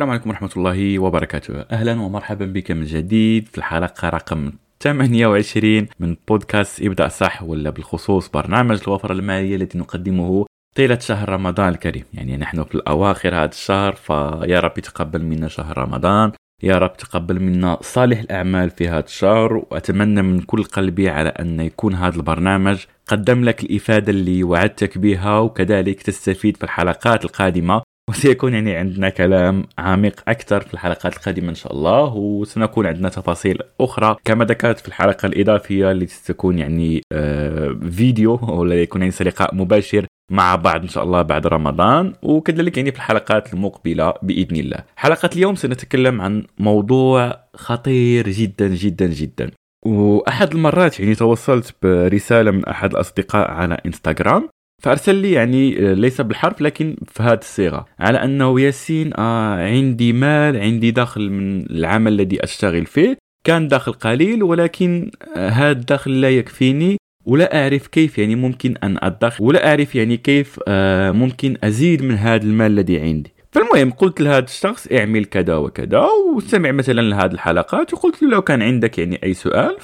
السلام عليكم ورحمة الله وبركاته. أهلا ومرحبا بك من جديد في الحلقة رقم 28 من بودكاست ابدأ صح ولا بالخصوص برنامج الوفرة المالية الذي نقدمه طيلة شهر رمضان الكريم. يعني نحن في الأواخر هذا الشهر فيا رب تقبل منا شهر رمضان يا رب تقبل منا صالح الأعمال في هذا الشهر وأتمنى من كل قلبي على أن يكون هذا البرنامج قدم لك الإفادة اللي وعدتك بها وكذلك تستفيد في الحلقات القادمة. وسيكون يعني عندنا كلام عميق أكثر في الحلقات القادمة إن شاء الله وسنكون عندنا تفاصيل أخرى كما ذكرت في الحلقة الإضافية التي ستكون يعني آه فيديو ولا يكون يعني لقاء مباشر مع بعض إن شاء الله بعد رمضان وكذلك يعني في الحلقات المقبلة بإذن الله. حلقة اليوم سنتكلم عن موضوع خطير جدا جدا جدا. وأحد المرات يعني توصلت برسالة من أحد الأصدقاء على إنستغرام فأرسل لي يعني ليس بالحرف لكن في هذه الصيغة. على أنه ياسين آه عندي مال عندي دخل من العمل الذي أشتغل فيه. كان دخل قليل ولكن آه هذا الدخل لا يكفيني ولا أعرف كيف يعني ممكن أن ادخر ولا أعرف يعني كيف آه ممكن أزيد من هذا المال الذي عندي. فالمهم قلت لهذا الشخص اعمل كذا وكذا وسمع مثلا لهذه الحلقات وقلت له لو كان عندك يعني أي سؤال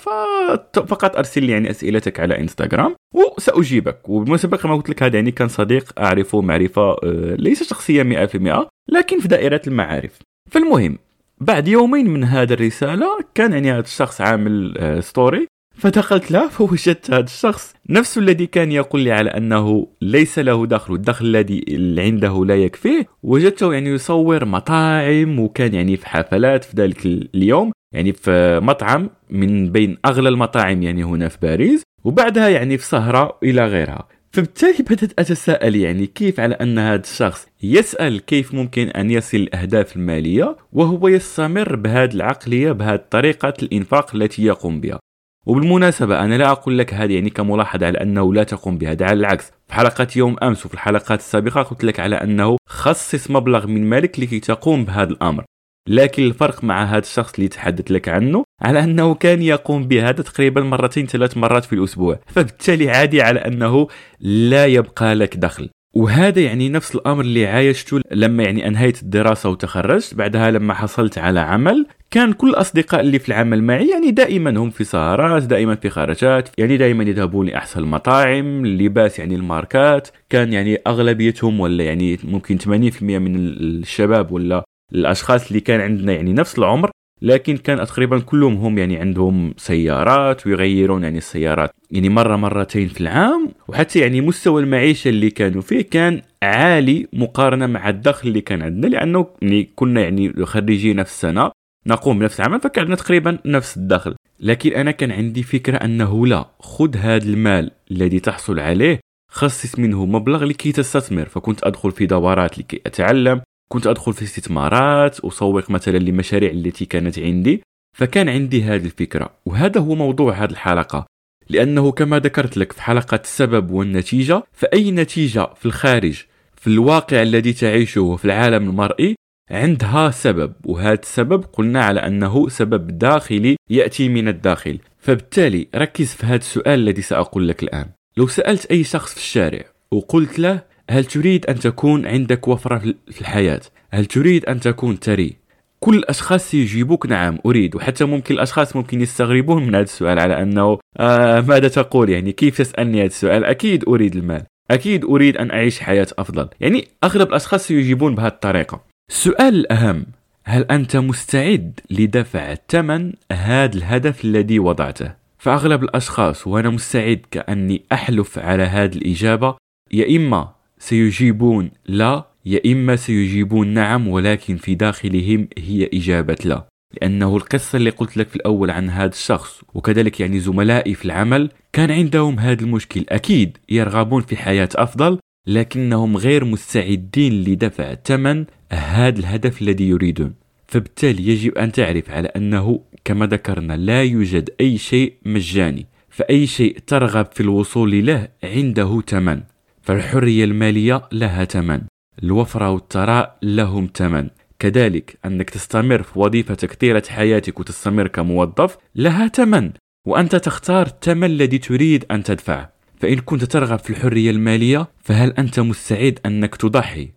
فقط أرسل لي يعني أسئلتك على إنستغرام وسأجيبك. وبالمناسبه كما قلت لك هذا يعني كان صديق أعرفه معرفة آه، ليس شخصيه 100% لكن في دائرة المعارف. فالمهم بعد يومين من هذه الرسالة كان يعني هذا الشخص عامل story آه، فدخلت له فوجدت هذا الشخص. نفس الذي كان يقول لي على أنه ليس له دخل والدخل الذي عنده لا يكفيه وجدته يعني يصور مطاعم وكان يعني في حفلات في ذلك اليوم يعني في مطعم من بين أغلى المطاعم يعني هنا في باريس وبعدها يعني في سهره إلى غيرها. فبالتالي بدأت أتساءل يعني كيف على أن هذا الشخص يسأل كيف ممكن أن يصل الأهداف المالية وهو يستمر بهذه العقلية بهذه طريقة الإنفاق التي يقوم بها. وبالمناسبة أنا لا أقول لك هذه يعني كملاحظة على أنه لا تقوم بها على العكس. في حلقة يوم أمس وفي الحلقات السابقة قلت لك على أنه خصص مبلغ من مالك لكي تقوم بهذا الأمر. لكن الفرق مع هذا الشخص اللي تحدث لك عنه على أنه كان يقوم بهذا تقريبا مرتين ثلاث مرات في الأسبوع. فبالتالي عادي على أنه لا يبقى لك دخل. وهذا يعني نفس الأمر اللي عايشته لما يعني أنهيت الدراسة وتخرجت. بعدها لما حصلت على عمل كان كل الاصدقاء اللي في العمل معي يعني دائما هم في سهرات دائما في خرجات يعني دائما يذهبون لأحسن المطاعم اللباس يعني الماركات. كان يعني أغلبيتهم ولا يعني ممكن 80% من الشباب ولا الأشخاص اللي كان عندنا يعني نفس العمر لكن كان تقريبا كلهم هم يعني عندهم سيارات ويغيرون يعني السيارات يعني مرة مرتين في العام. وحتى يعني مستوى المعيشة اللي كانوا فيه كان عالي مقارنة مع الدخل اللي كان عندنا لأنه يعني كنا يعني خريجي نفس السنة. نقوم بنفس العمل فكان تقريبا نفس الدخل لكن أنا كان عندي فكرة أنه لا خذ هذا المال الذي تحصل عليه خصص منه مبلغ لكي تستثمر. فكنت أدخل في دورات لكي أتعلم كنت أدخل في استثمارات أسوق مثلا لمشاريع التي كانت عندي. فكان عندي هذه الفكرة. وهذا هو موضوع هذه الحلقة. لأنه كما ذكرت لك في حلقة السبب والنتيجة فأي نتيجة في الخارج في الواقع الذي تعيشه في العالم المرئي عندها سبب وهذا السبب قلنا على أنه سبب داخلي يأتي من الداخل. فبالتالي ركز في هذا السؤال الذي سأقول لك الآن. لو سألت أي شخص في الشارع وقلت له هل تريد أن تكون عندك وفرة في الحياة؟ هل تريد أن تكون ثري؟ كل الأشخاص سيجيبوك نعم أريد. وحتى ممكن الأشخاص ممكن يستغربون من هذا السؤال على أنه آه ماذا تقول؟ يعني كيف تسألني هذا السؤال؟ أكيد أريد المال. أكيد أريد أن أعيش حياة أفضل. يعني أغلب الأشخاص سيجيبون بهذه الطريقة. السؤال الاهم هل أنت مستعد لدفع ثمن هذا الهدف الذي وضعته؟ فأغلب الأشخاص وأنا مستعد كأني أحلف على هذه الإجابة. يا إما سيجيبون لا يا إما سيجيبون نعم ولكن في داخلهم هي إجابة لا. لأنه القصة اللي قلت لك في الأول عن هذا الشخص وكذلك يعني زملائي في العمل كان عندهم هذا المشكل. أكيد يرغبون في حياة أفضل لكنهم غير مستعدين لدفع ثمن هذا الهدف الذي يريدون. فبالتالي يجب أن تعرف على أنه كما ذكرنا لا يوجد أي شيء مجاني فأي شيء ترغب في الوصول له عنده ثمن فالحرية المالية لها ثمن الوفرة والثراء لهم ثمن. كذلك أنك تستمر في وظيفتك طيلة حياتك وتستمر كموظف لها ثمن وأنت تختار الثمن الذي تريد أن تدفعه. فإن كنت ترغب في الحرية المالية فهل أنت مستعد أنك تضحي؟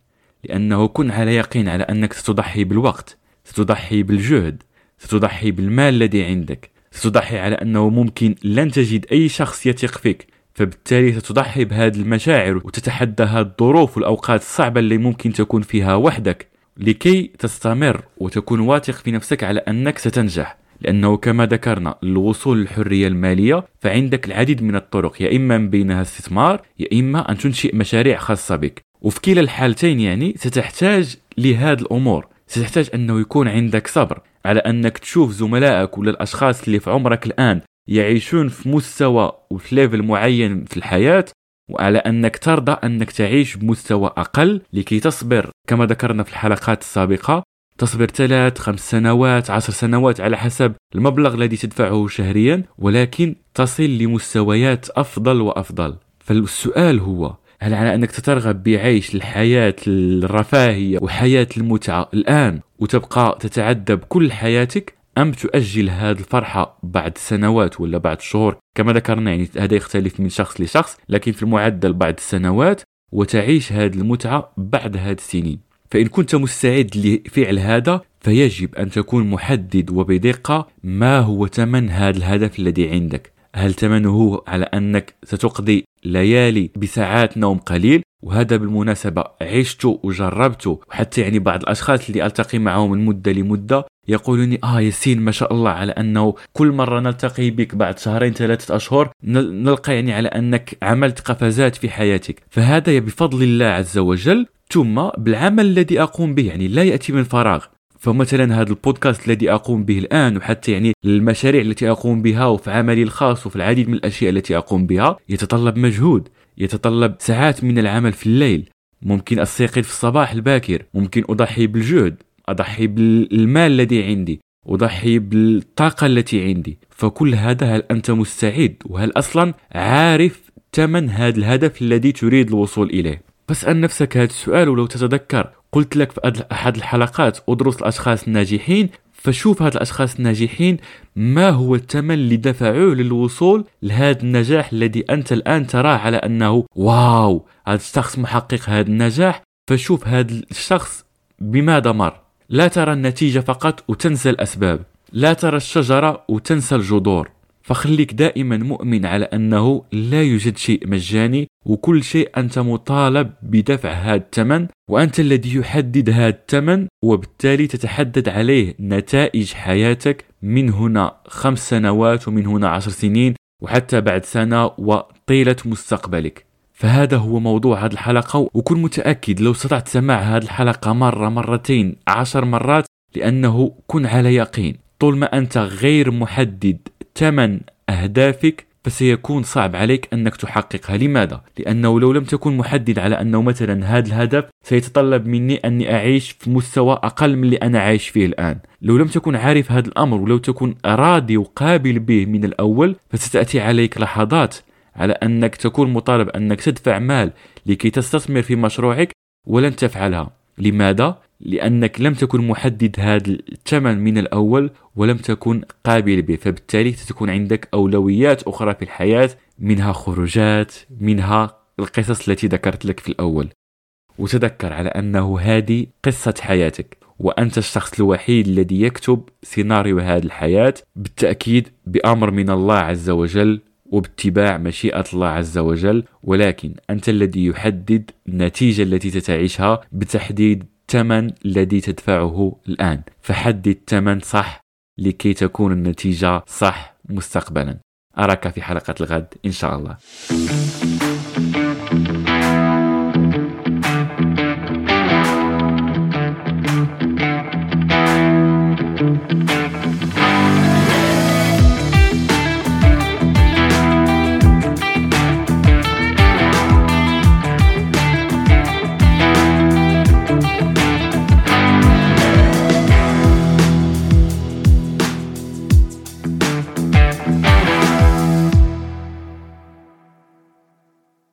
لأنه كن على يقين على أنك ستضحي بالوقت ستضحي بالجهد ستضحي بالمال الذي عندك ستضحي على أنه ممكن لن تجد أي شخص يثق فيك فبالتالي ستضحي بهذه المشاعر وتتحدى هذه الظروف والأوقات الصعبة اللي ممكن تكون فيها وحدك لكي تستمر وتكون واثق في نفسك على أنك ستنجح. لأنه كما ذكرنا الوصول للحرية المالية فعندك العديد من الطرق يا إما من بينها استثمار يا إما أن تنشئ مشاريع خاصة بك. وفي كلا الحالتين يعني ستحتاج لهذه الأمور. ستحتاج أنه يكون عندك صبر على أنك تشوف زملائك ولا الأشخاص اللي في عمرك الآن يعيشون في مستوى وفي ليفل معين في الحياة وعلى أنك ترضى أنك تعيش بمستوى أقل لكي تصبر. كما ذكرنا في الحلقات السابقة تصبر ثلاث خمس سنوات عشر سنوات على حسب المبلغ الذي تدفعه شهريا ولكن تصل لمستويات أفضل وأفضل. فالسؤال هو هل على أنك تترغب بعيش الحياة الرفاهية وحياة المتعة الآن وتبقى تتعذب كل حياتك أم تؤجل هذه الفرحة بعد سنوات ولا بعد شهور؟ كما ذكرنا يعني هذا يختلف من شخص لشخص لكن في المعدل بعد السنوات وتعيش هذه المتعة بعد هذه السنين. فإن كنت مستعد لفعل هذا فيجب أن تكون محدد وبدقة ما هو ثمن هذا الهدف الذي عندك. هل ثمنه على أنك ستقضي ليالي بساعات نوم قليل؟ وهذا بالمناسبة عشته وجربته وحتى يعني بعض الأشخاص اللي ألتقي معهم من مدة لمدة يقولون آه ياسين ما شاء الله على أنه كل مرة نلتقي بك بعد شهرين ثلاثة أشهر نلقى يعني على أنك عملت قفزات في حياتك. فهذا بفضل الله عز وجل ثم بالعمل الذي أقوم به يعني لا يأتي من فراغ. فمثلا هذا البودكاست الذي أقوم به الآن وحتى يعني المشاريع التي أقوم بها وفي عملي الخاص وفي العديد من الأشياء التي أقوم بها يتطلب مجهود يتطلب ساعات من العمل في الليل. ممكن أستيقظ في الصباح الباكر ممكن أضحي بالجهد أضحي بالمال الذي عندي أضحي بالطاقة التي عندي. فكل هذا هل أنت مستعد؟ وهل أصلا عارف ثمن هذا الهدف الذي تريد الوصول إليه؟ فاسأل نفسك هذا السؤال ولو تتذكر. قلت لك في احد الحلقات أدرس الأشخاص الناجحين فشوف هاد الأشخاص الناجحين ما هو الثمن اللي دفعوه للوصول لهذا النجاح الذي أنت الآن تراه على أنه واو هذا الشخص محقق هذا النجاح. فشوف هذا الشخص بماذا مر. لا ترى النتيجة فقط وتنسى الأسباب. لا ترى الشجرة وتنسى الجذور. فخليك دائما مؤمن على أنه لا يوجد شيء مجاني وكل شيء أنت مطالب بدفع هذا الثمن وأنت الذي يحدد هذا الثمن وبالتالي تتحدد عليه نتائج حياتك من هنا خمس سنوات ومن هنا عشر سنين وحتى بعد سنة وطيلة مستقبلك. فهذا هو موضوع هذه الحلقة وكن متأكد لو استطعت سماع هذه الحلقة مرة مرتين عشر مرات لأنه كن على يقين. طول ما أنت غير محدد ثمن أهدافك فسيكون صعب عليك أنك تحققها لماذا؟ لأنه لو لم تكن محدد على أنه مثلا هذا الهدف سيتطلب مني أني أعيش في مستوى أقل من اللي أنا عايش فيه الآن لو لم تكن عارف هذا الأمر ولو تكن راضي وقابل به من الأول فستأتي عليك لحظات على أنك تكون مطالب أنك تدفع مال لكي تستثمر في مشروعك ولن تفعلها لماذا؟ لأنك لم تكن محدد هذا الثمن من الأول ولم تكن قابل به فبالتالي ستكون عندك أولويات أخرى في الحياة منها خروجات منها القصص التي ذكرت لك في الأول. وتذكر على أنه هذه قصة حياتك وأنت الشخص الوحيد الذي يكتب سيناريو هذه الحياة بالتأكيد بأمر من الله عز وجل وباتباع مشيئة الله عز وجل ولكن أنت الذي يحدد النتيجة التي ستعيشها بتحديد الثمن الذي تدفعه الآن. فحدد الثمن صح لكي تكون النتيجة صح مستقبلا. أراك في حلقة الغد إن شاء الله.